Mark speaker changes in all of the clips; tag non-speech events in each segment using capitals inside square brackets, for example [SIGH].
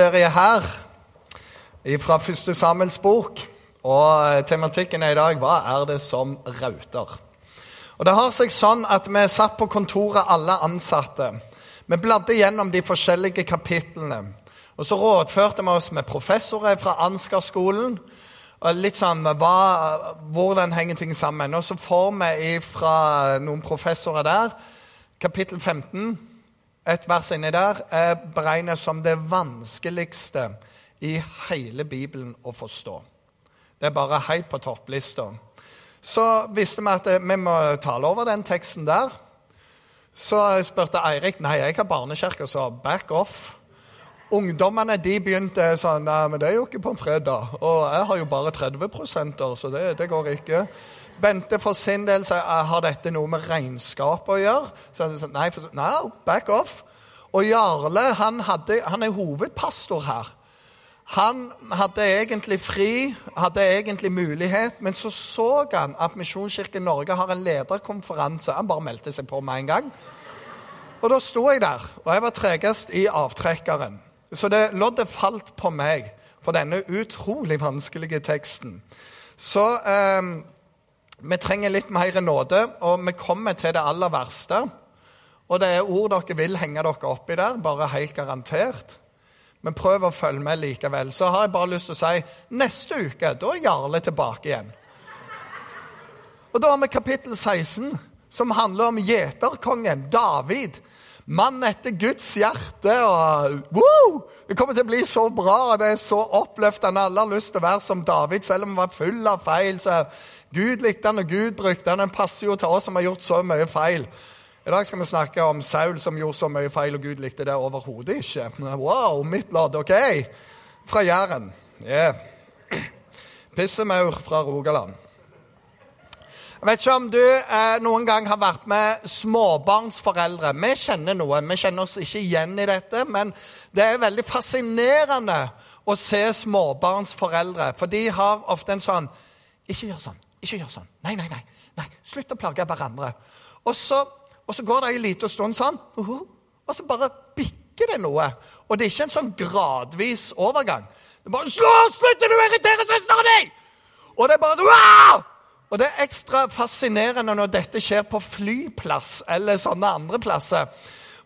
Speaker 1: bibelserie her fra første Samuels bok. Og tematikken er i dag 'Hva er det som rauter?' Og Det har seg sånn at vi satt på kontoret, alle ansatte. Vi bladde gjennom de forskjellige kapitlene. Og Så rådførte vi oss med professorer fra Ansgar-skolen. Litt sånn hva, hvordan henger ting sammen. Og så får vi fra noen professorer der kapittel 15 et vers inni der er beregnet som det vanskeligste i hele Bibelen å forstå. Det er bare helt på topplista. Så visste vi at vi må tale over den teksten der. Så spurte Eirik nei, jeg har barnekirke, så back off. Ungdommene de begynte sånn nei, men det er jo ikke på en fredag. Og jeg har jo bare 30% så det, det går ikke. Bente for sin del sier har dette noe med regnskap å gjøre. Så han sa, nei, for, no, back off. Og Jarle han, hadde, han er hovedpastor her. Han hadde egentlig fri, hadde egentlig mulighet, men så så han at Misjonskirken Norge har en lederkonferanse. Han bare meldte seg på med en gang. Og da sto jeg der, og jeg var tregest i avtrekkeren. Så det loddet falt på meg på denne utrolig vanskelige teksten. Så eh, vi trenger litt mer nåde, og vi kommer til det aller verste. Og det er ord dere vil henge dere oppi der, bare helt garantert. Men prøv å følge med likevel. Så har jeg bare lyst til å si neste uke da er Jarle tilbake igjen. Og da har vi kapittel 16, som handler om gjeterkongen David. Mann etter Guds hjerte. og wow! Det kommer til å bli så bra, og det er så oppløftende. Alle har lyst til å være som David, selv om han var full av feil. så Gud likte han, og Gud brukte han. Den passer jo til oss som har gjort så mye feil. I dag skal vi snakke om Saul som gjorde så mye feil, og Gud likte det overhodet ikke. Wow, mitt lodd, OK? Fra Jæren. Yeah. [CLEARS THROAT] Pissemaur fra Rogaland. Jeg vet ikke om du eh, noen gang har vært med småbarnsforeldre. Vi kjenner noe. Vi kjenner oss ikke igjen i dette, men det er veldig fascinerende å se småbarnsforeldre. For de har ofte en sånn Ikke gjør sånn. Ikke gjør sånn. Nei, nei, nei. nei. Slutt å plage hverandre. Og så, og så går det en liten stund sånn, og så bare bikker det noe. Og det er ikke en sånn gradvis overgang. Det er bare Slå! Slutt! du å irritere søsteren din! Og det er bare sånn! Og det er ekstra fascinerende når dette skjer på flyplass eller sånne andre plasser.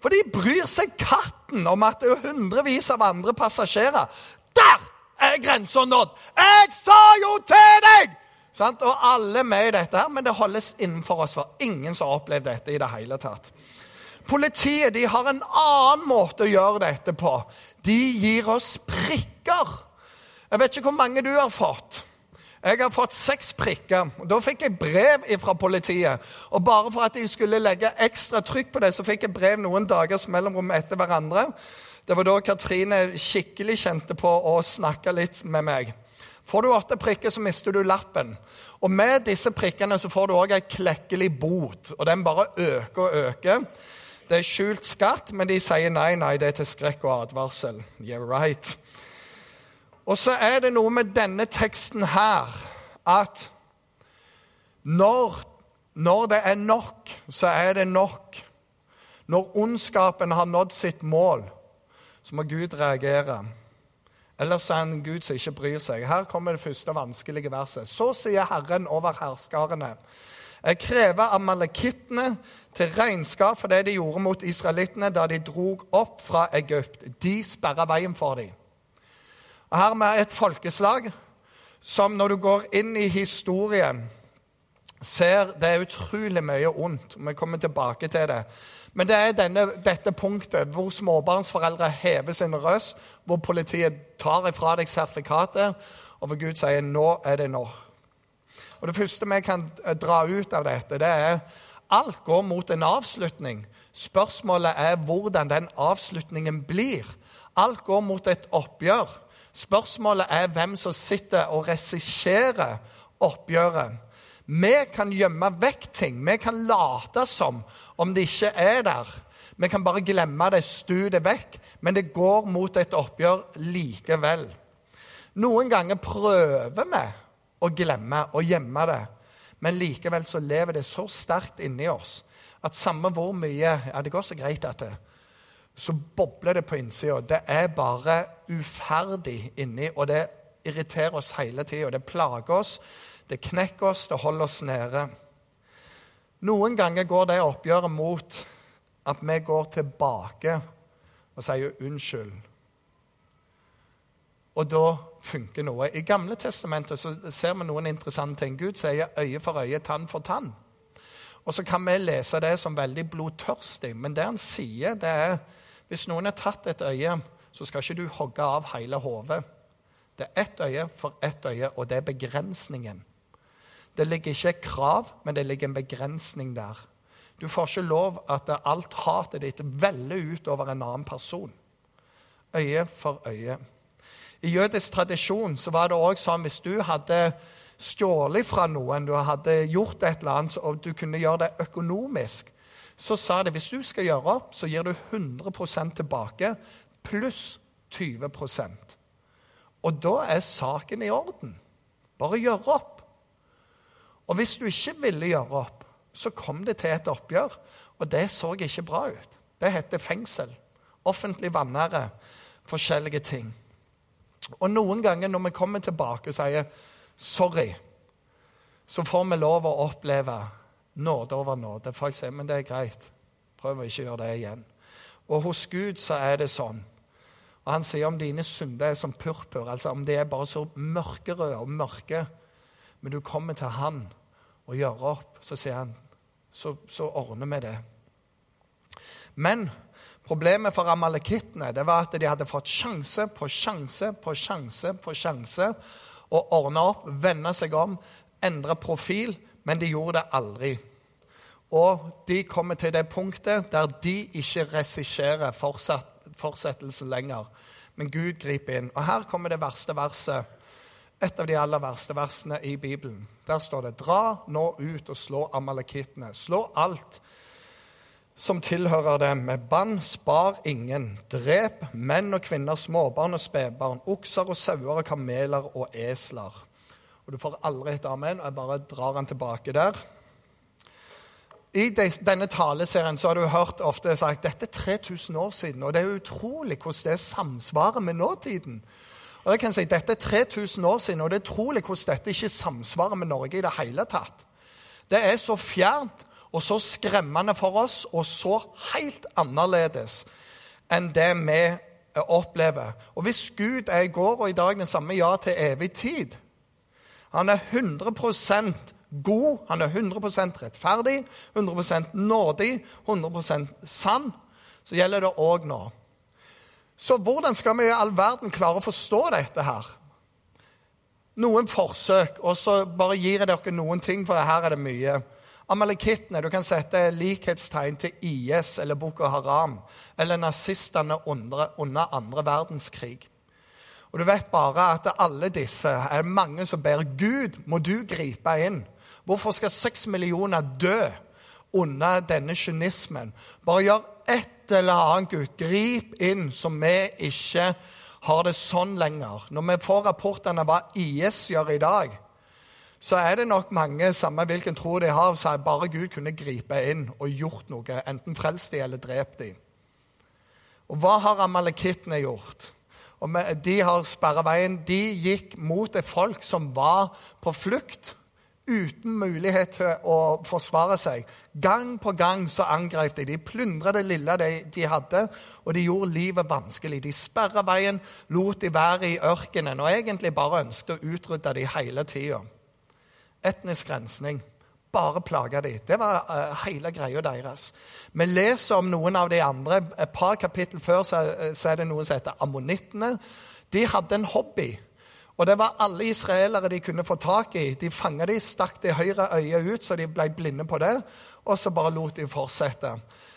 Speaker 1: For de bryr seg katten om at det er hundrevis av andre passasjerer. Der er grensa nådd! Jeg sa jo til deg! Sant? Og alle er med i dette, her, men det holdes innenfor oss, for ingen som har opplevd dette i det hele tatt. Politiet de har en annen måte å gjøre dette på. De gir oss prikker. Jeg vet ikke hvor mange du har fått. Jeg har fått seks prikker. Da fikk jeg brev fra politiet. Og bare for at de skulle legge ekstra trykk på det, så fikk jeg brev noen dagers mellomrom etter hverandre. Det var da Katrine skikkelig kjente på å snakke litt med meg. Får du åtte prikker, så mister du lappen. Og med disse prikkene så får du òg ei klekkelig bot, og den bare øker og øker. Det er skjult skatt, men de sier nei, nei, det er til skrekk og advarsel. Yeah, right. Og så er det noe med denne teksten her at når, når det er nok, så er det nok. Når ondskapen har nådd sitt mål, så må Gud reagere. Ellers er han Gud som ikke bryr seg. Her kommer det første vanskelige verset. Så sier Herren over herskarene. Jeg krever amalekittene til regnskap for det de gjorde mot israelittene da de drog opp fra Egypt. De sperra veien for dem. Her med et folkeslag som når du går inn i historien, ser det er utrolig mye ondt. Vi kommer tilbake til det. Men det er denne, dette punktet hvor småbarnsforeldre hever sin røst, hvor politiet tar ifra deg sertifikatet, og hvor Gud sier 'nå er det nå'. Og Det første vi kan dra ut av dette, det er alt går mot en avslutning. Spørsmålet er hvordan den avslutningen blir. Alt går mot et oppgjør. Spørsmålet er hvem som sitter og regisserer oppgjøret. Vi kan gjemme vekk ting. Vi kan late som om det ikke er der. Vi kan bare glemme det, stu det vekk. Men det går mot et oppgjør likevel. Noen ganger prøver vi å glemme og gjemme det. Men likevel så lever det så sterkt inni oss at samme hvor mye Ja, det går så greit at det, så bobler det på innsida. Det er bare uferdig inni, og det irriterer oss hele tida. Det plager oss, det knekker oss, det holder oss nede. Noen ganger går det oppgjøret mot at vi går tilbake og sier unnskyld. Og da funker noe. I Gamle testamentet så ser vi noen interessante ting. Gud sier øye for øye, tann for tann. Og så kan vi lese det som veldig blodtørstig, men det han sier, det er hvis noen har tatt et øye, så skal ikke du hogge av hele hodet. Det er ett øye for ett øye, og det er begrensningen. Det ligger ikke et krav, men det ligger en begrensning der. Du får ikke lov at alt hatet ditt veller ut over en annen person. Øye for øye. I jødisk tradisjon så var det òg sånn hvis du hadde stjålet fra noen, du hadde gjort et eller annet, og du kunne gjøre det økonomisk, så sa de hvis du skal gjøre opp, så gir du 100% tilbake pluss 20% Og da er saken i orden. Bare gjør opp. Og hvis du ikke ville gjøre opp, så kom det til et oppgjør, og det så ikke bra ut. Det heter fengsel. Offentlig vanære. Forskjellige ting. Og noen ganger når vi kommer tilbake og sier 'sorry', så får vi lov å oppleve nåde over nåde. Folk sier 'men det er greit'. Prøv å ikke gjøre det igjen. Og hos Gud så er det sånn. Og Han sier om dine synder er som purpur, altså om de er bare så mørkerøde og mørke, men du kommer til Han og gjør opp, så sier han så, så ordner vi det. Men Problemet for amalekittene det var at de hadde fått sjanse på sjanse på sjanse på sjanse å ordne opp, vende seg om, endre profil, men de gjorde det aldri. Og de kommer til det punktet der de ikke regisserer fortsettelsen lenger. Men Gud griper inn. Og her kommer det verste verset. Et av de aller verste versene i Bibelen. Der står det.: Dra nå ut og slå amalekittene. Slå alt som tilhører dem, med bann spar ingen. Drep menn og kvinner, småbarn og spedbarn, okser og sauer og kameler og esler. Og Du får aldri et amen, og jeg bare drar den tilbake der. I denne taleserien så har du hørt ofte sagt dette er 3000 år siden, og det er utrolig hvordan det samsvarer med nåtiden. Og jeg kan si, Dette er 3000 år siden, og det er utrolig hvordan dette ikke samsvarer med Norge i det hele tatt. Det er så fjernt og så skremmende for oss og så helt annerledes enn det vi opplever. Og hvis Gud er i går og i dag den samme ja til evig tid Han er 100% god, han er 100% rettferdig, 100% nådig, 100% sann, så gjelder det òg nå. Så hvordan skal vi i all verden klare å forstå dette her? Noen forsøk, og så bare gir jeg dere noen ting, for her er det mye. Amalekittene du kan sette likhetstegn til IS eller Boko Haram eller nazistene under, under andre verdenskrig. Og du vet bare at alle disse er mange som ber Gud, må du gripe inn. Hvorfor skal seks millioner dø under denne kynismen? Bare gjør et eller annet, Gud. Grip inn, så vi ikke har det sånn lenger. Når vi får rapportene hva IS gjør i dag, så er det nok mange, samme hvilken tro de har, som bare Gud kunne gripe inn og gjort noe, enten frelst de eller drept de. Og hva har amalekittene gjort? De har sperra veien. De gikk mot et folk som var på flukt, uten mulighet til å forsvare seg. Gang på gang så angrep de. De plyndra det lille de, de, hadde, og de gjorde livet vanskelig. De sperra veien, lot de være i ørkenen og egentlig bare ønsket å utrydde de hele tida etnisk rensning. Bare plage dem. Det var uh, hele greia deres. Vi leser om noen av de andre. Et par kapittel før så, så er det noe som heter ammonittene. De hadde en hobby. Og det var alle israelere de kunne få tak i. De fanga de, stakk det høyre øyet ut, så de ble blinde på det, og så bare lot de fortsette.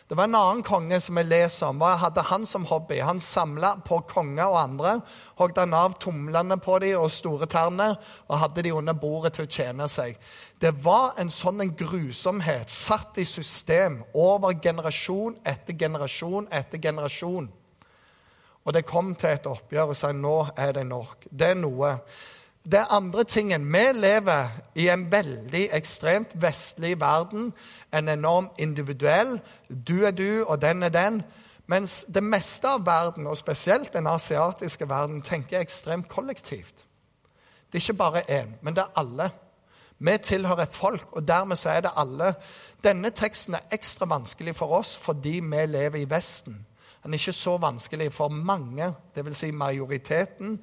Speaker 1: Det var en annen konge som jeg leser om. Hva hadde han som hobby? Han samla på konger og andre, hogde av tomlene på dem og store tærne og hadde de under bordet til å tjene seg. Det var en sånn en grusomhet satt i system over generasjon etter generasjon etter generasjon. Og det kom til et oppgjør og sa nå er det nok. Det er noe det andre tingen Vi lever i en veldig ekstremt vestlig verden. En enorm individuell. Du er du, og den er den. Mens det meste av verden, og spesielt den asiatiske verden, tenker ekstremt kollektivt. Det er ikke bare én, men det er alle. Vi tilhører et folk, og dermed så er det alle. Denne teksten er ekstra vanskelig for oss fordi vi lever i Vesten. Den er ikke så vanskelig for mange, dvs. Si majoriteten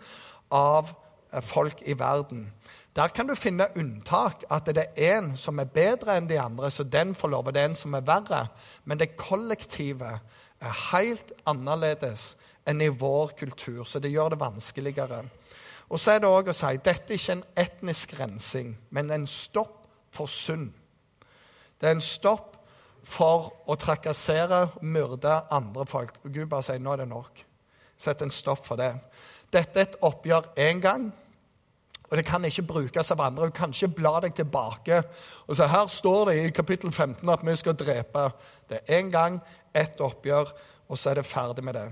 Speaker 1: av folk i verden. Der kan du finne unntak, at det er en som er bedre enn de andre, så den får lov, og det er en som er verre. Men det kollektive er helt annerledes enn i vår kultur, så det gjør det vanskeligere. Og så er det òg å si dette er ikke en etnisk rensing, men en stopp for synd. Det er en stopp for å trakassere, myrde andre folk. Og Gud bare sier nå er det nok. Sett en stopp for det. Dette er et oppgjør én gang. Og det kan ikke brukes av andre. Du kan ikke bla deg tilbake. og så Her står det i kapittel 15 at vi skal drepe. Det er én gang, ett oppgjør, og så er det ferdig med det.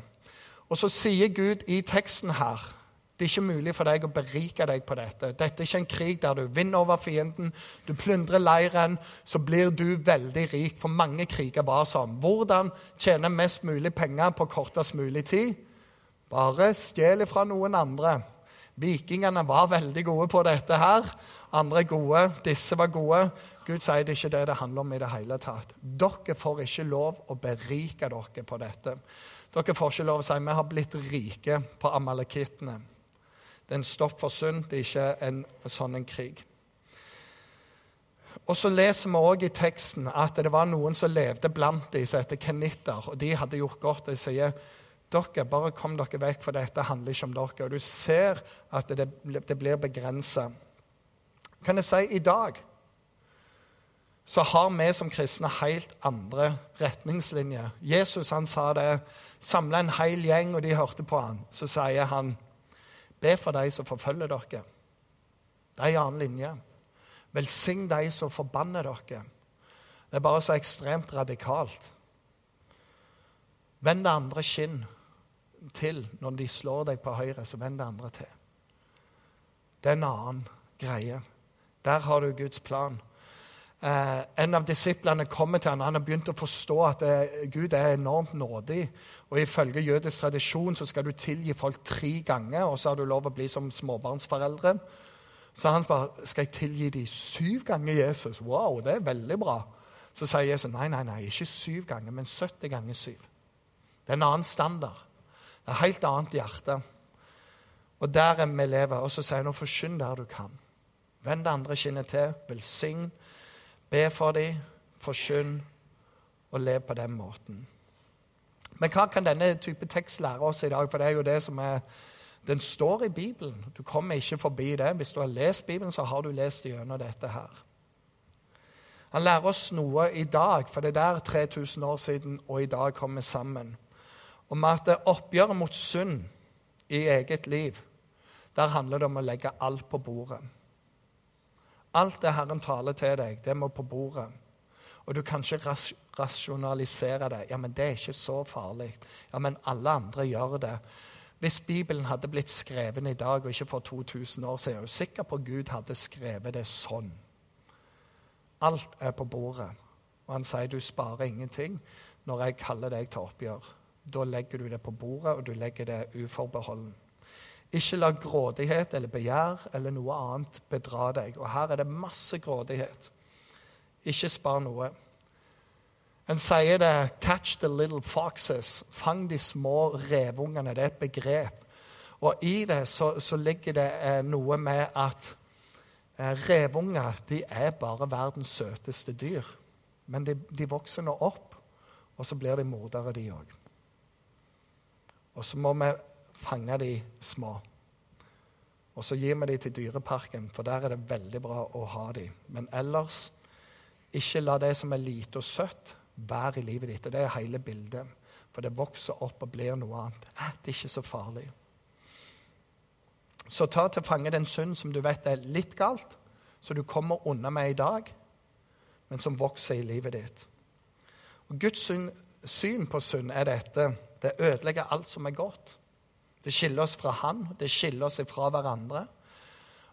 Speaker 1: Og så sier Gud i teksten her det er ikke mulig for deg å berike deg på dette. Dette er ikke en krig der du vinner over fienden, du plyndrer leiren, så blir du veldig rik. For mange kriger var sånn. Hvordan tjene mest mulig penger på kortest mulig tid? Bare stjel fra noen andre. Vikingene var veldig gode på dette her. Andre er gode. Disse var gode. Gud sier det ikke det det handler om i det hele tatt. Dere får ikke lov å berike dere på dette. Dere får ikke lov å si vi har blitt rike på amalekittene. Det er en stopp for synd, det er ikke en sånn en krig. Og så leser vi også i teksten at det var noen som levde blant de som heter kenitter, og de hadde gjort godt. De sier dere, bare kom dere vekk, for dette handler ikke om dere. Og du ser at det, det blir begrensa. Kan jeg si i dag så har vi som kristne helt andre retningslinjer. Jesus han sa det. Samla en hel gjeng, og de hørte på han. Så sier han Be for de som forfølger dere. Det er en annen linje. Velsign de som forbanner dere. Det er bare så ekstremt radikalt. Vend det andre skinn til når de slår deg på høyre, så vend det andre til. Det er en annen greie. Der har du Guds plan. Eh, en av disiplene kommer til han, Han har begynt å forstå at det, Gud er enormt nådig. Og Ifølge jødisk tradisjon så skal du tilgi folk tre ganger, og så har du lov å bli som småbarnsforeldre. Så han bare Skal jeg tilgi de syv ganger Jesus? Wow, det er veldig bra. Så sier Jesus nei, nei, nei, ikke syv ganger, men 70 ganger syv. Det er en annen standard. Et helt annet hjerte. Og der er vi lever. Og så sier han forkynn der du kan. Vend det andre kinnet til. Velsign Be for dem, forkynn og lev på den måten. Men hva kan denne type tekst lære oss i dag? For det er jo det som er Den står i Bibelen. Du kommer ikke forbi det. Hvis du har lest Bibelen, så har du lest gjennom dette her. Han lærer oss noe i dag, for det er der 3000 år siden og i dag kommer sammen, om at oppgjøret mot synd i eget liv, der handler det om å legge alt på bordet. Alt det Herren taler til deg, det må på bordet. Og du kan ikke rasjonalisere det. Ja, men det er ikke så farlig. Ja, men alle andre gjør det. Hvis Bibelen hadde blitt skrevet i dag og ikke for 2000 år siden, er jeg sikker på at Gud hadde skrevet det sånn. Alt er på bordet. Og han sier du sparer ingenting når jeg kaller deg til oppgjør. Da legger du det på bordet, og du legger det uforbeholden. Ikke la grådighet eller begjær eller noe annet bedra deg. Og her er det masse grådighet. Ikke spar noe. En sier det 'catch the little foxes'. Fang de små revungene. Det er et begrep. Og i det så, så ligger det eh, noe med at eh, revunger de er bare verdens søteste dyr. Men de, de vokser nå opp, og så blir de mordere, de òg. Og så må vi fange de små. Og så gir vi de til Dyreparken, for der er det veldig bra å ha de. Men ellers, ikke la det som er lite og søtt, være i livet ditt. Og det er hele bildet. For det vokser opp og blir noe annet. Eh, det er ikke så farlig. Så ta til fange den synd som du vet er litt galt, så du kommer unna med i dag, men som vokser i livet ditt. Og Guds syn, syn på synd er dette. Det ødelegger alt som er godt. Det skiller oss fra Han, det skiller oss fra hverandre.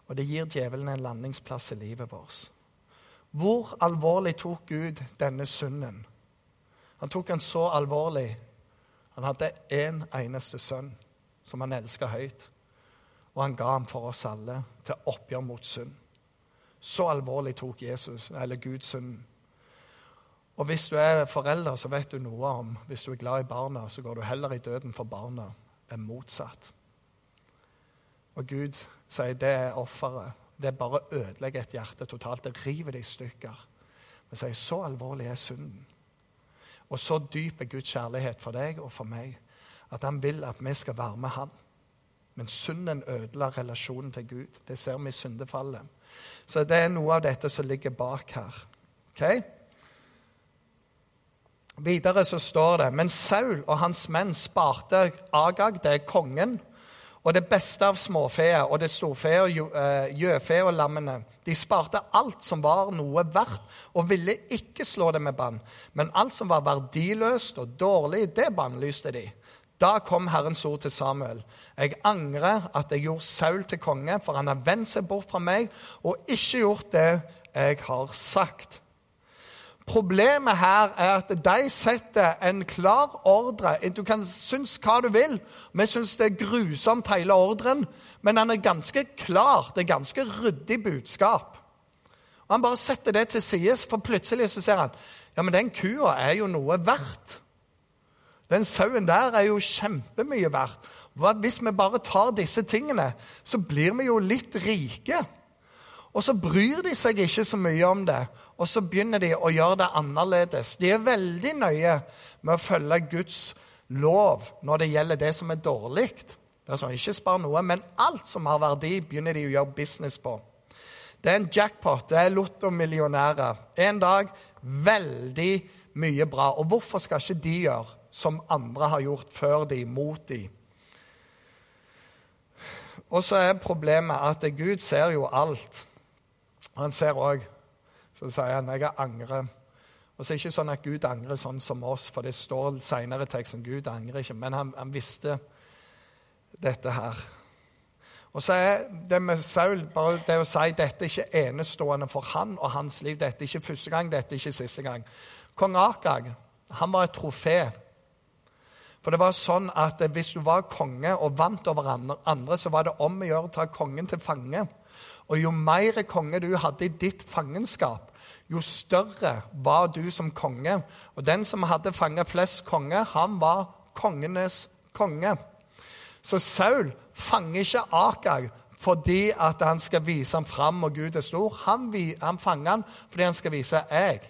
Speaker 1: Og det gir djevelen en landingsplass i livet vårt. Hvor alvorlig tok Gud denne synden? Han tok den så alvorlig. Han hadde én en eneste sønn som han elska høyt. Og han ga ham for oss alle til oppgjør mot synd. Så alvorlig tok Jesus, eller Gud synden. Og hvis du er forelder, så vet du noe om Hvis du er glad i barna, så går du heller i døden for barna enn motsatt. Og Gud sier det er offeret. Det bare ødelegger et hjerte totalt. Det river det i stykker. Men sier så alvorlig er synden. Og så dyp er Guds kjærlighet for deg og for meg at han vil at vi skal være med han. Men synden ødela relasjonen til Gud. Det ser vi i syndefallet. Så det er noe av dette som ligger bak her. Okay? Videre så står det Men Saul og hans menn sparte Agag, det er kongen, og det beste av småfeet og det storfe og gjøfe eh, og lammene. De sparte alt som var noe verdt, og ville ikke slå det med bann. Men alt som var verdiløst og dårlig, det bannlyste de. Da kom Herrens ord til Samuel. Jeg angrer at jeg gjorde Saul til konge, for han har vendt seg bort fra meg og ikke gjort det jeg har sagt. Problemet her er at de setter en klar ordre. Du kan synes hva du vil. Vi syns det er grusomt, hele ordren, men den er ganske klar. Det er ganske ryddig budskap. Og Han bare setter det til side, for plutselig så ser han ja, men den kua er jo noe verdt. Den sauen der er jo kjempemye verdt. Hvis vi bare tar disse tingene, så blir vi jo litt rike. Og så bryr de seg ikke så mye om det og så begynner de å gjøre det annerledes. De er veldig nøye med å følge Guds lov når det gjelder det som er dårlig. Er sånn, Ikke spar noe, men alt som har verdi, begynner de å gjøre business på. Det er en jackpot. Det er lottomillionærer. En dag veldig mye bra. Og hvorfor skal ikke de gjøre som andre har gjort før de, mot de? Og så er problemet at Gud ser jo alt. Han ser òg så sier han jeg angrer. Og så er det ikke sånn at Gud angrer sånn som oss, for det står senere i teksten Gud angrer ikke. Men han, han, visste dette her. Og så er det med Saul bare det å si dette er ikke enestående for han og hans liv. Dette er ikke første gang, dette er ikke siste gang. Kong Akag han var et trofé. For det var sånn at Hvis du var konge og vant over andre, så var det om å gjøre å ta kongen til fange. Og jo mer konge du hadde i ditt fangenskap, jo større var du som konge. Og den som hadde fanget flest konge, han var kongenes konge. Så Saul fanger ikke Akag fordi at han skal vise ham fram og Gud er stor. Han, han fanger han fordi han skal vise jeg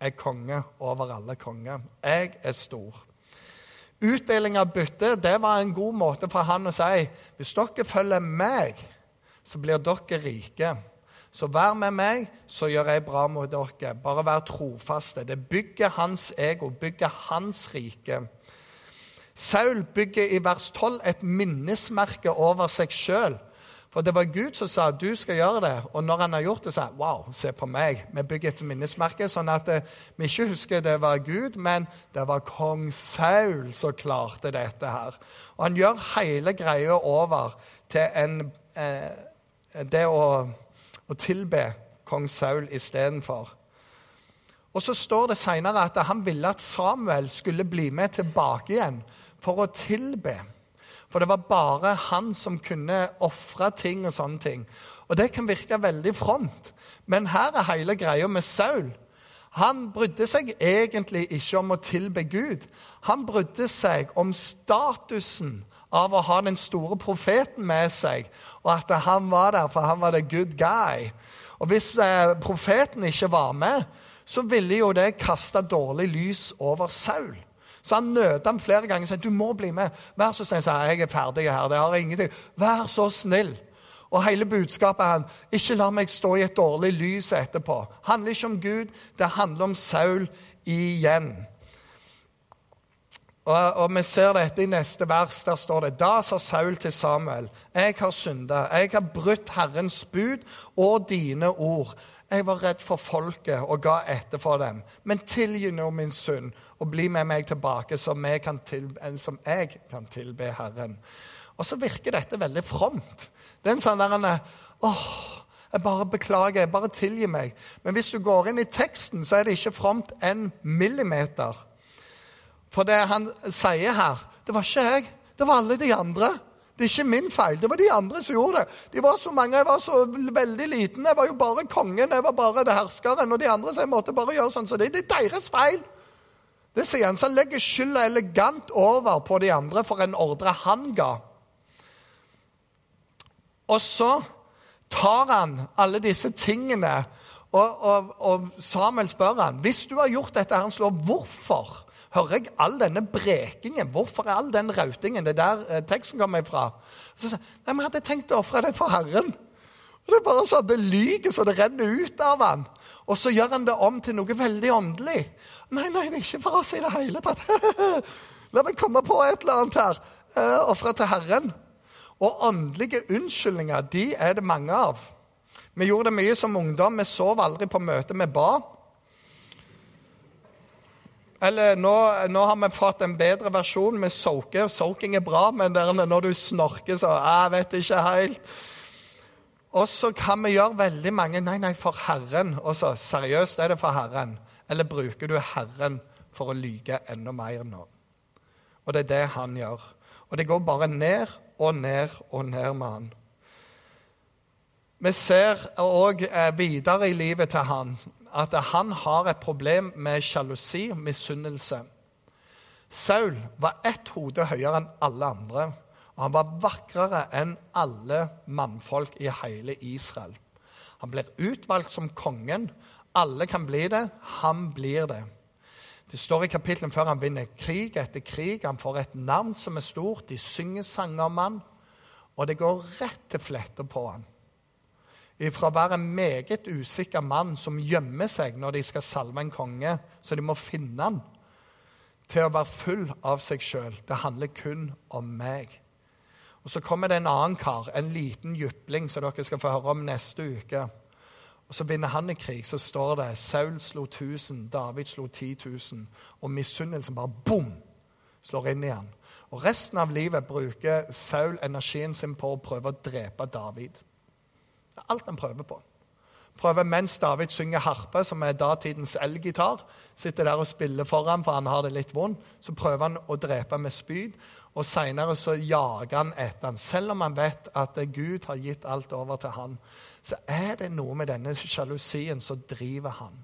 Speaker 1: er konge over alle konger. Jeg er stor. Utdeling av bytte det var en god måte for han å si hvis dere følger meg, så blir dere rike. Så vær med meg, så gjør jeg bra mot dere. Bare vær trofaste. Det bygger hans ego, bygger hans rike. Saul bygger i vers 12 et minnesmerke over seg sjøl. For det var Gud som sa du skal gjøre det. Og når han har gjort det, sa han wow, se på meg. Vi bygger et minnesmerke, sånn at eh, vi ikke husker det var Gud, men det var kong Saul som klarte dette her. Og han gjør hele greia over til en, eh, det å og tilbe kong Saul istedenfor. Og så står det seinere at han ville at Samuel skulle bli med tilbake igjen for å tilbe. For det var bare han som kunne ofre ting og sånne ting. Og det kan virke veldig fromt, men her er hele greia med Saul. Han brydde seg egentlig ikke om å tilbe Gud. Han brydde seg om statusen av å ha den store profeten med seg, og at han var der, for han var the good guy. Og Hvis eh, profeten ikke var med, så ville jo det kaste dårlig lys over Saul. Så han nøt ham flere ganger og sa du må bli med. Vær så snill, sa jeg er ferdig her. det har ingenting. Vær så snill. Og hele budskapet han, ikke la meg stå i et dårlig lys etterpå. Handler ikke om Gud, det handler om Saul igjen. Og, og, Vi ser dette i neste vers. Der står det Da sa Saul til Samuel.: Jeg har synda. Jeg har brutt Herrens bud og dine ord. Jeg var redd for folket og ga etter for dem. Men tilgi nå min synd og bli med meg tilbake, som jeg kan, tilbe, som jeg kan tilbe Herren. Og så virker dette veldig fromt. Det er en sånn der, åh, jeg bare beklager, jeg bare tilgi meg. Men hvis du går inn i teksten, så er det ikke fromt en millimeter. For det han sier her, det var ikke jeg, det var alle de andre. Det er ikke min feil. Det var de andre som gjorde det. De var så mange, Jeg var så veldig liten. Jeg var jo bare kongen, jeg var bare det herskeren. Og de andre så jeg måtte bare gjøre sånn som så det. Det er deres feil. Det sier han, så han legger skylda elegant over på de andre for en ordre han ga. Og så tar han alle disse tingene, og, og, og Samuel spør han, hvis du har gjort dette, Herrens lov, hvorfor hører jeg all denne brekingen? Hvorfor er all den rautingen? Det er der eh, teksten kommer fra. Så sier nei, vi hadde tenkt å ofre det for Herren. Og Det er bare sånn, det lyger så det renner ut av han. Og så gjør han det om til noe veldig åndelig. Nei, nei, det er ikke for oss i det hele tatt. [LAUGHS] La meg komme på et eller annet her. Uh, Ofre til Herren. Og åndelige unnskyldninger, de er det mange av. Vi gjorde det mye som ungdom. Vi sov aldri på møte vi ba. Eller nå, nå, har vi fått en bedre versjon med soaker. Soaking er bra, men når du snorker, så Jeg vet ikke helt. Og så kan vi gjøre veldig mange Nei, nei, for Herren. Også, seriøst, er det for Herren? Eller bruker du Herren for å lyge enda mer nå? Og det er det han gjør. Og det går bare ned og ned og ned med han. Vi ser òg eh, videre i livet til han at han har et problem med sjalusi, misunnelse. Saul var ett hode høyere enn alle andre, og han var vakrere enn alle mannfolk i hele Israel. Han blir utvalgt som kongen. Alle kan bli det. Han blir det. Det står i kapitlet før han vinner krig etter krig. Han får et navn som er stort. De synger sanger om han, og det går rett til fletter på han. Fra å være en meget usikker mann som gjemmer seg når de skal salve en konge, så de må finne han, til å være full av seg sjøl. Det handler kun om meg. Og Så kommer det en annen kar, en liten jypling, som dere skal få høre om neste uke. Og Så vinner han i krig. Så står det Saul slo 1000, David slo 10 000. Og misunnelsen bare bom! slår inn igjen. Og Resten av livet bruker Saul energien sin på å prøve å drepe David. Det er alt han prøver på. Prøver mens David synger harpe, som er datidens elgitar, sitter der og spiller for ham for han har det litt vondt, så prøver han å drepe med spyd. Og seinere så jager han etter han. Selv om han vet at Gud har gitt alt over til han, så er det noe med denne sjalusien som driver han.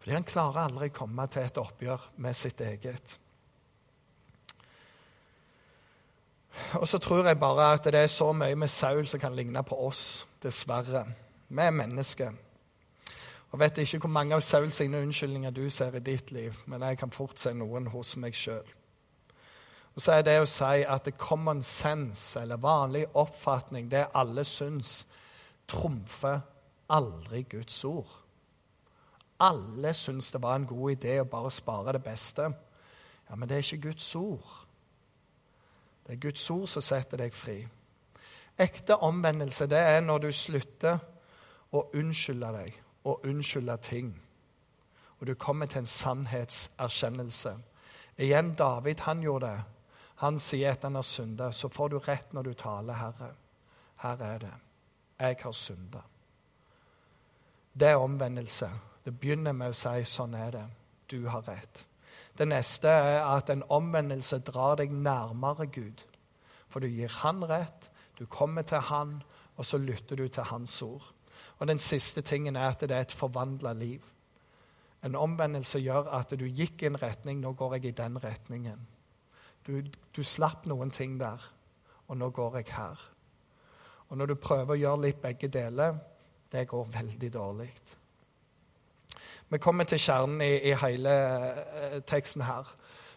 Speaker 1: Fordi han klarer aldri å komme til et oppgjør med sitt eget. Og så tror jeg bare at det er så mye med Saul som kan ligne på oss, dessverre. Vi er mennesker. Og vet ikke hvor mange av Saul sine unnskyldninger du ser i ditt liv, men jeg kan fort se noen hos meg sjøl. Og så er det å si at common sense, eller vanlig oppfatning, det alle syns, trumfer aldri Guds ord. Alle syns det var en god idé å bare spare det beste. Ja, men det er ikke Guds ord. Det er Guds ord som setter deg fri. Ekte omvendelse det er når du slutter å unnskylde deg og unnskylde ting. Og du kommer til en sannhetserkjennelse. Igjen, David han gjorde det. Han sier at han har synda. Så får du rett når du taler, Herre. Her er det. Jeg har synda. Det er omvendelse. Det begynner med å si sånn er det. Du har rett. Det neste er at en omvendelse drar deg nærmere Gud. For du gir Han rett, du kommer til Han, og så lytter du til Hans ord. Og den siste tingen er at det er et forvandla liv. En omvendelse gjør at du gikk i en retning, nå går jeg i den retningen. Du, du slapp noen ting der, og nå går jeg her. Og når du prøver å gjøre litt begge deler, det går veldig dårlig. Vi kommer til kjernen i, i hele eh, teksten her.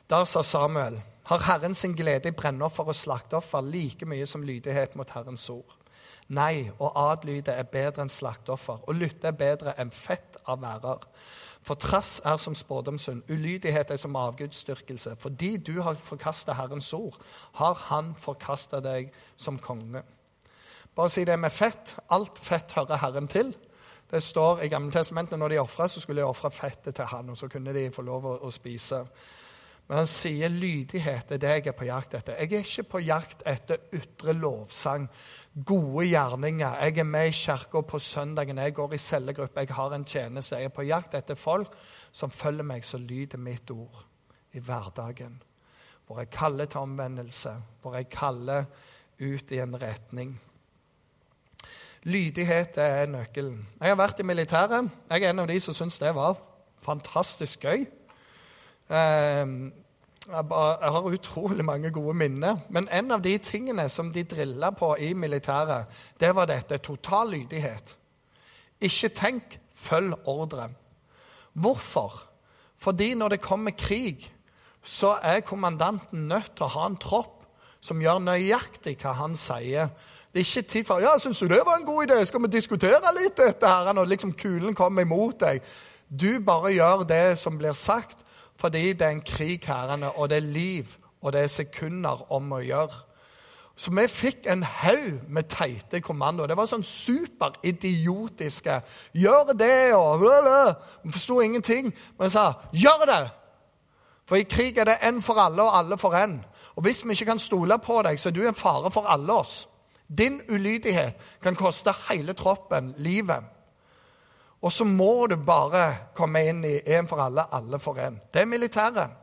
Speaker 1: Der sa Samuel har Herren sin glede i brennoffer og slakteoffer like mye som lydighet mot Herrens ord. Nei, å adlyde er bedre enn slakteoffer, og lytte er bedre enn fett av værer. For trass er som spådomshund, ulydighet er som avgudsdyrkelse. Fordi du har forkasta Herrens ord, har Han forkasta deg som konge. Bare si det med fett. Alt fett hører Herren til. Det står i Gamle testamentet når de ofra, så skulle de ofre fettet til han, og så kunne de få lov å, å spise. Men han sier lydighet er det jeg er på jakt etter. Jeg er ikke på jakt etter ytre lovsang, gode gjerninger. Jeg er med i kirka på søndagen, jeg går i cellegruppe, jeg har en tjeneste. Jeg er på jakt etter folk som følger meg, som lyder mitt ord. i hverdagen. Hvor jeg kaller til omvendelse, hvor jeg kaller ut i en retning. Lydighet er nøkkelen. Jeg har vært i militæret. Jeg er en av de som syns det var fantastisk gøy. Ehm, jeg har utrolig mange gode minner. Men en av de tingene som de drilla på i militæret, det var dette total lydighet. Ikke tenk, følg ordre. Hvorfor? Fordi når det kommer krig, så er kommandanten nødt til å ha en tropp som gjør nøyaktig hva han sier. Det er ikke tid for ja, 'Syns du det var en god idé? Skal vi diskutere litt dette?' her, Når liksom kulen kommer imot deg. Du bare gjør det som blir sagt, fordi det er en krig, herrene, og det er liv, og det er sekunder om å gjøre. Så vi fikk en haug med teite kommandoer. Det var sånn superidiotiske 'Gjør det', og Vi forsto ingenting. Men sa 'Gjør det'! For i krig er det én for alle og alle for én. Og hvis vi ikke kan stole på deg, så er du en fare for alle oss. Din ulydighet kan koste hele troppen livet. Og så må du bare komme inn i én for alle, alle for én. Det er militæret.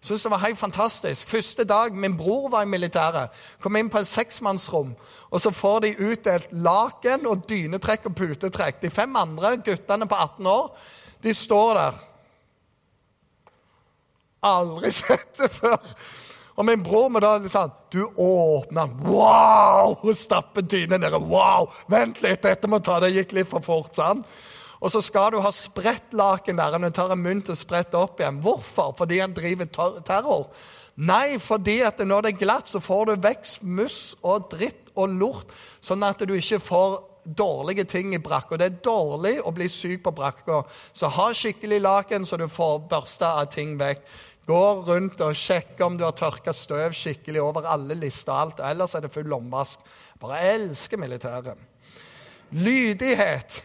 Speaker 1: Syns det var helt fantastisk. Første dag min bror var i militæret, kom inn på et seksmannsrom, og så får de utdelt laken og dynetrekk og putetrekk. De fem andre guttene på 18 år, de står der. Aldri [LAUGHS] sett det før. Og min bror må da liksom Du åpner den. Wow! [LAUGHS] Og stapper dynen nedi. Wow! Vent litt, dette må ta det gikk litt for fort. sant? Og så skal du ha spredt laken der, og du tar en mynt og spretter opp igjen. Hvorfor? Fordi han driver terror? Nei, fordi at når det er glatt, så får du vekst, muss og dritt og lort, sånn at du ikke får dårlige ting i brakka. Det er dårlig å bli syk på brakka. Så ha skikkelig laken, så du får børsta av ting vekk. Gå rundt og sjekke om du har tørka støv skikkelig over alle lister og alt. Ellers er det full omvask. Bare elsker militæret. Lydighet.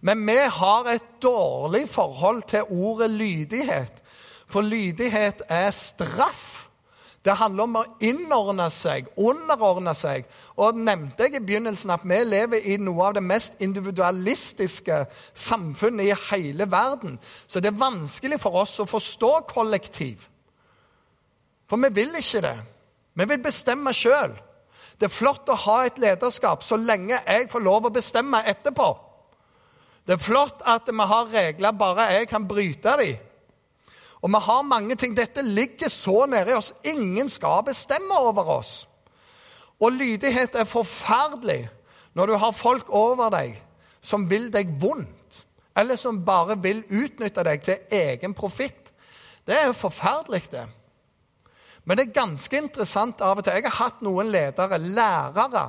Speaker 1: Men vi har et dårlig forhold til ordet lydighet. For lydighet er straff. Det handler om å innordne seg, underordne seg. Og nevnte jeg i begynnelsen at vi lever i noe av det mest individualistiske samfunnet i hele verden. Så det er vanskelig for oss å forstå kollektiv. For vi vil ikke det. Vi vil bestemme sjøl. Det er flott å ha et lederskap så lenge jeg får lov å bestemme etterpå. Det er flott at vi har regler bare jeg kan bryte dem. Og vi har mange ting. Dette ligger så nede i oss. Ingen skal bestemme over oss. Og lydighet er forferdelig når du har folk over deg som vil deg vondt, eller som bare vil utnytte deg til egen profitt. Det er jo forferdelig, det. Men det er ganske interessant av og til. Jeg har hatt noen ledere, lærere,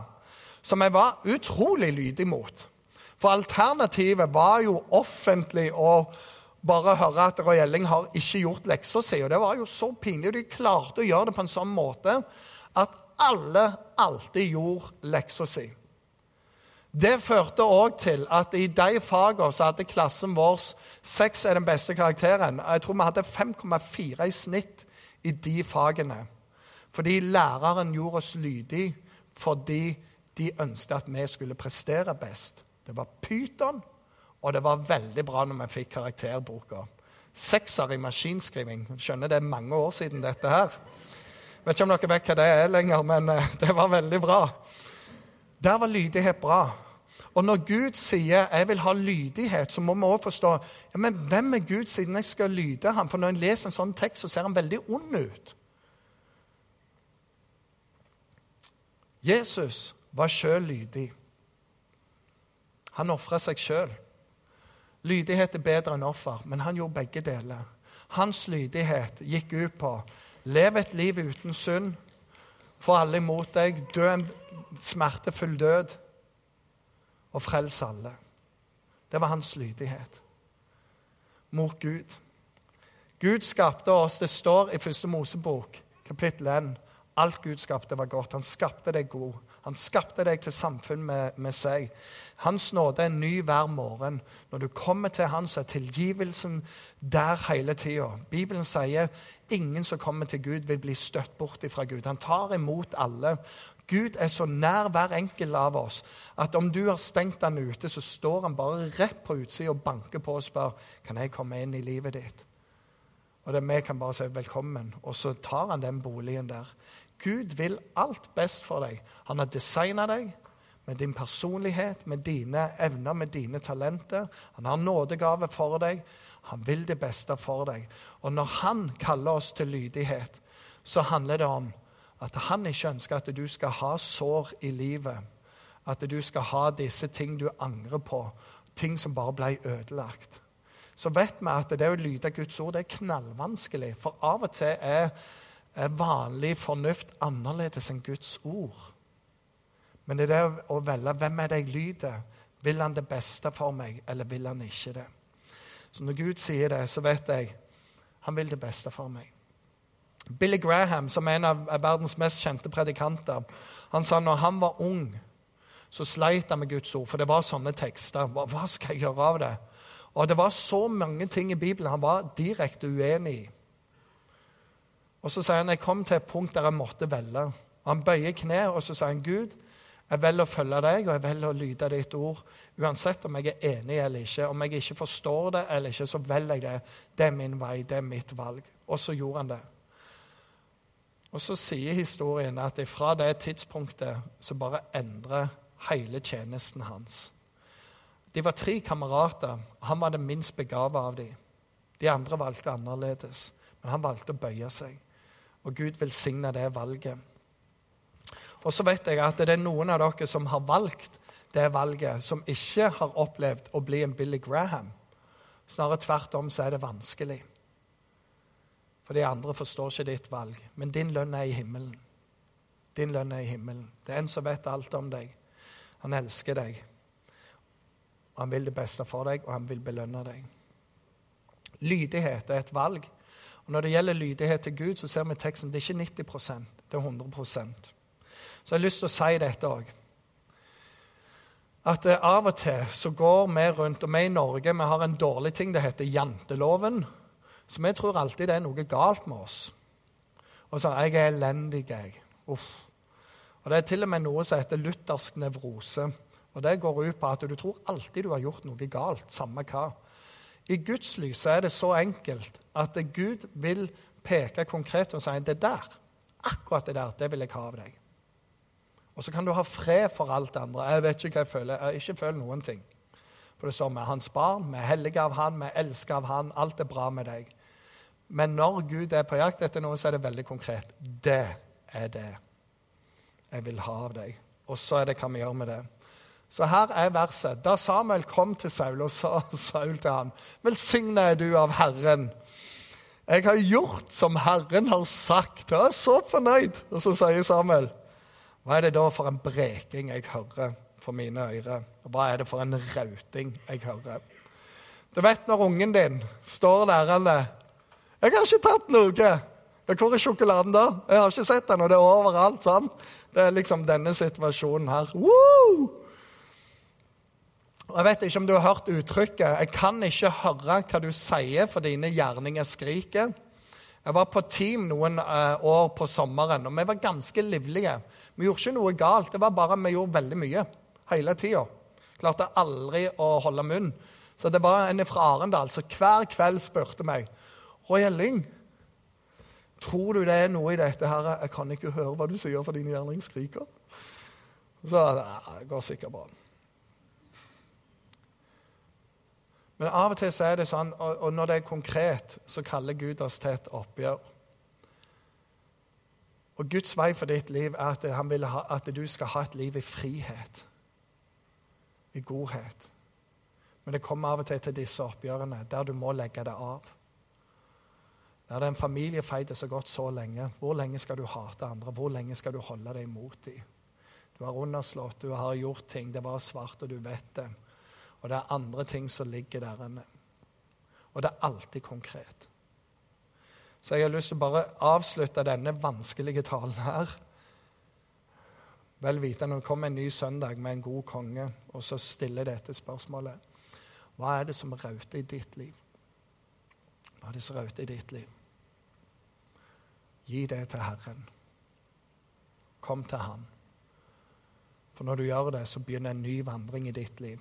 Speaker 1: som jeg var utrolig lydig mot. For alternativet var jo offentlig og bare høre at Roy Elling har ikke gjort leksa si. Og det var jo så pinlig. De klarte å gjøre det på en sånn måte at alle alltid gjorde leksa si. Det førte òg til at i de fagene så hadde klassen vår seks er den beste karakteren. Jeg tror vi hadde 5,4 i snitt i de fagene. Fordi læreren gjorde oss lydige fordi de ønsket at vi skulle prestere best. Det var pyton og det var veldig bra når vi fikk karakterboka. Sekser i maskinskriving. Skjønner det er mange år siden dette her. Vet ikke om dere vet hva det er lenger, men eh, [LAUGHS] det var veldig bra. Der var lydighet bra. Og når Gud sier 'jeg vil ha lydighet', så må vi også forstå ja, men hvem er Gud siden jeg skal lyde ham? For når en leser en sånn tekst, så ser han veldig ond ut. Jesus var sjøl lydig. Han ofra seg sjøl. Lydighet er bedre enn offer, men han gjorde begge deler. Hans lydighet gikk ut på lev et liv uten synd, få alle imot deg, dø en smertefull død og frels alle. Det var hans lydighet mot Gud. Gud skapte oss. Det står i første Mosebok, kapittel 1. Alt Gud skapte, var godt. Han skapte deg god. Han skapte deg til samfunn med, med, seg. Hans nåde er ny hver morgen. Når du kommer til Han, så er tilgivelsen der hele tida. Bibelen sier ingen som kommer til Gud, vil bli støtt bort fra Gud. Han tar imot alle. Gud er så nær hver enkelt av oss at om du har stengt han ute, så står han bare rett på utsida og banker på og spør kan jeg komme inn i livet ditt. Og det vi kan bare si velkommen, og så tar han den boligen der. Gud vil alt best for deg. Han har designa deg med din personlighet, med dine evner, med dine talenter. Han har nådegave for deg. Han vil det beste for deg. Og når han kaller oss til lydighet, så handler det om at han ikke ønsker at du skal ha sår i livet. At du skal ha disse ting du angrer på. Ting som bare ble ødelagt. Så vet vi at det å lyde Guds ord det er knallvanskelig. For av og til er, vanlig fornuft annerledes enn Guds ord. Men det er å velge hvem er det jeg lyder. Vil han det beste for meg, eller vil han ikke det? Så når Gud sier det, så vet jeg han vil det beste for meg. Billy Graham, som er en av verdens mest kjente predikanter, han sa når han var ung, så sleit han med Guds ord, for det var sånne tekster. Hva, hva skal jeg gjøre av det? Og det var så mange ting i Bibelen han var direkte uenig i. Og så sier han jeg kom til et punkt der jeg måtte velge. Han bøyer kne, og så sier han, Gud, jeg velger å følge deg, og jeg velger å lyde ditt ord. Uansett om jeg er enig eller ikke, om jeg ikke forstår det eller ikke, så velger jeg det. Det er min vei, det er mitt valg. Og så gjorde han det. Og så sier historien at fra det tidspunktet så bare endrer hele tjenesten hans. De var tre kamerater. Han var den minst begava av dem. De andre valgte annerledes, men han valgte å bøye seg. Og Gud velsigna det valget. Og så vet jeg at det er noen av dere som har valgt det valget, som ikke har opplevd å bli en Billy Graham. Snarere tvert om så er det vanskelig. For de andre forstår ikke ditt valg. Men din lønn er i himmelen. Din lønn er i himmelen. Det er en som vet alt om deg. Han elsker deg. Han vil det beste for deg, og han vil belønne deg. Lydighet er et valg. Og Når det gjelder lydighet til Gud, så ser vi i teksten det er ikke 90% det er 100 så jeg har lyst til å si dette òg. At eh, av og til så går vi rundt, og vi i Norge vi har en dårlig ting, det heter janteloven. Så vi tror alltid det er noe galt med oss. Og så jeg er elendig, jeg. Uff. Og Det er til og med noe som heter luthersk nevrose. Og Det går ut på at du tror alltid du har gjort noe galt, samme hva. I Guds lys er det så enkelt at Gud vil peke konkret og si det der, akkurat det der, det vil jeg ha av deg. Og så kan du ha fred for alt det andre. Jeg vet ikke hva jeg føler. Jeg ikke føler noen ting. For det står vi er hans barn, vi er hellige av han, vi er elsket av han. Alt er bra med deg. Men når Gud er på jakt etter noe, så er det veldig konkret. Det er det jeg vil ha av deg. Og så er det hva vi gjør med det. Så her er verset. Da Samuel kom til Saul, og sa [LAUGHS] Saul til ham, velsigna er du av Herren. Jeg har gjort som Herren har sagt. Jeg er så fornøyd. Og så sier Samuel, hva er det da for en breking jeg hører for mine ører? Og hva er det for en rauting jeg hører? Du vet når ungen din står der og 'Jeg har ikke tatt noe.' Hvor er sjokoladen da? Jeg har ikke sett den, og det er overalt. sant? Det er liksom denne situasjonen her. Woo! Jeg vet ikke om du har hørt uttrykket 'Jeg kan ikke høre hva du sier, for dine gjerninger skriker'. Jeg var på team noen uh, år på sommeren, og vi var ganske livlige. Vi gjorde ikke noe galt, det var bare vi gjorde veldig mye hele tida. Klarte aldri å holde munn. Så det var en fra Arendal som hver kveld spurte meg Roy Elling, tror du det er noe i dette her Jeg kan ikke høre hva du sier, for din gjerning skriker. Så det går sikkert bra. Men av og til så er det sånn, og når det er konkret, så kaller Gud oss til et oppgjør. Og Guds vei for ditt liv er at han vil ha, at du skal ha et liv i frihet, i godhet. Men det kommer av og til til disse oppgjørene der du må legge det av. Der det er en familiefeide så gått så lenge. Hvor lenge skal du hate andre? Hvor lenge skal du holde deg imot dem? Du har underslått, du har gjort ting, det var svart, og du vet det. Og det er andre ting som ligger der inne. Og det er alltid konkret. Så jeg har lyst til å bare avslutte denne vanskelige talen her. Vel vitende det kommer en ny søndag med en god konge, og så stiller dette spørsmålet Hva er det som rauter i ditt liv? Hva er det som rauter i ditt liv? Gi det til Herren. Kom til Han. For når du gjør det, så begynner en ny vandring i ditt liv.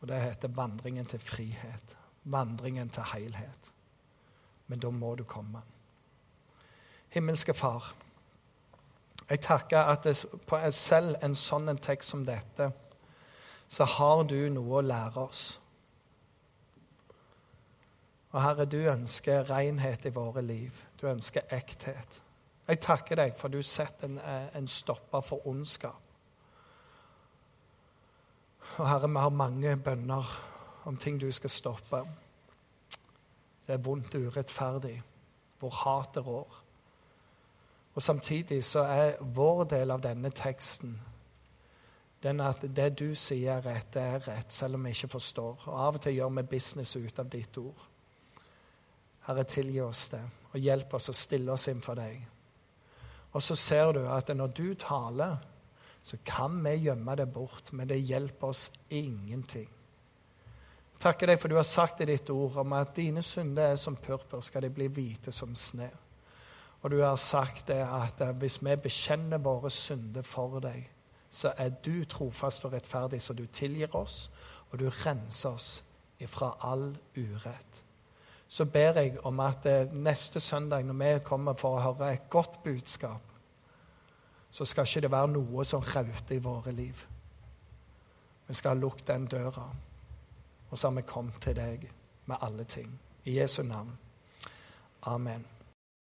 Speaker 1: Og det heter vandringen til frihet. Vandringen til helhet men da må du komme. Himmelske Far, jeg takker at det, på selv en sånn tekst som dette, så har du noe å lære oss. Og Herre, du ønsker renhet i våre liv. Du ønsker ekthet. Jeg takker deg for du setter en, en stopper for ondskap. Og Herre, vi har mange bønner om ting du skal stoppe. Det er vondt og urettferdig, hvor hatet rår. Og Samtidig så er vår del av denne teksten den at det du sier er rett, det er rett, selv om vi ikke forstår. Og Av og til gjør vi business ut av ditt ord. Herre, tilgi oss det, og hjelp oss å stille oss inn for deg. Og så ser du at når du taler, så kan vi gjemme det bort, men det hjelper oss ingenting. Takker deg for du har sagt i ditt ord om at dine synder er som purpur, skal de bli hvite som sne. Og du har sagt det at hvis vi bekjenner våre synder for deg, så er du trofast og rettferdig, så du tilgir oss, og du renser oss ifra all urett så ber jeg om at eh, neste søndag, når vi kommer for å høre et godt budskap, så skal ikke det være noe som rauter i våre liv. Vi skal ha lukket den døra, og så har vi kommet til deg med alle ting. I Jesu navn. Amen.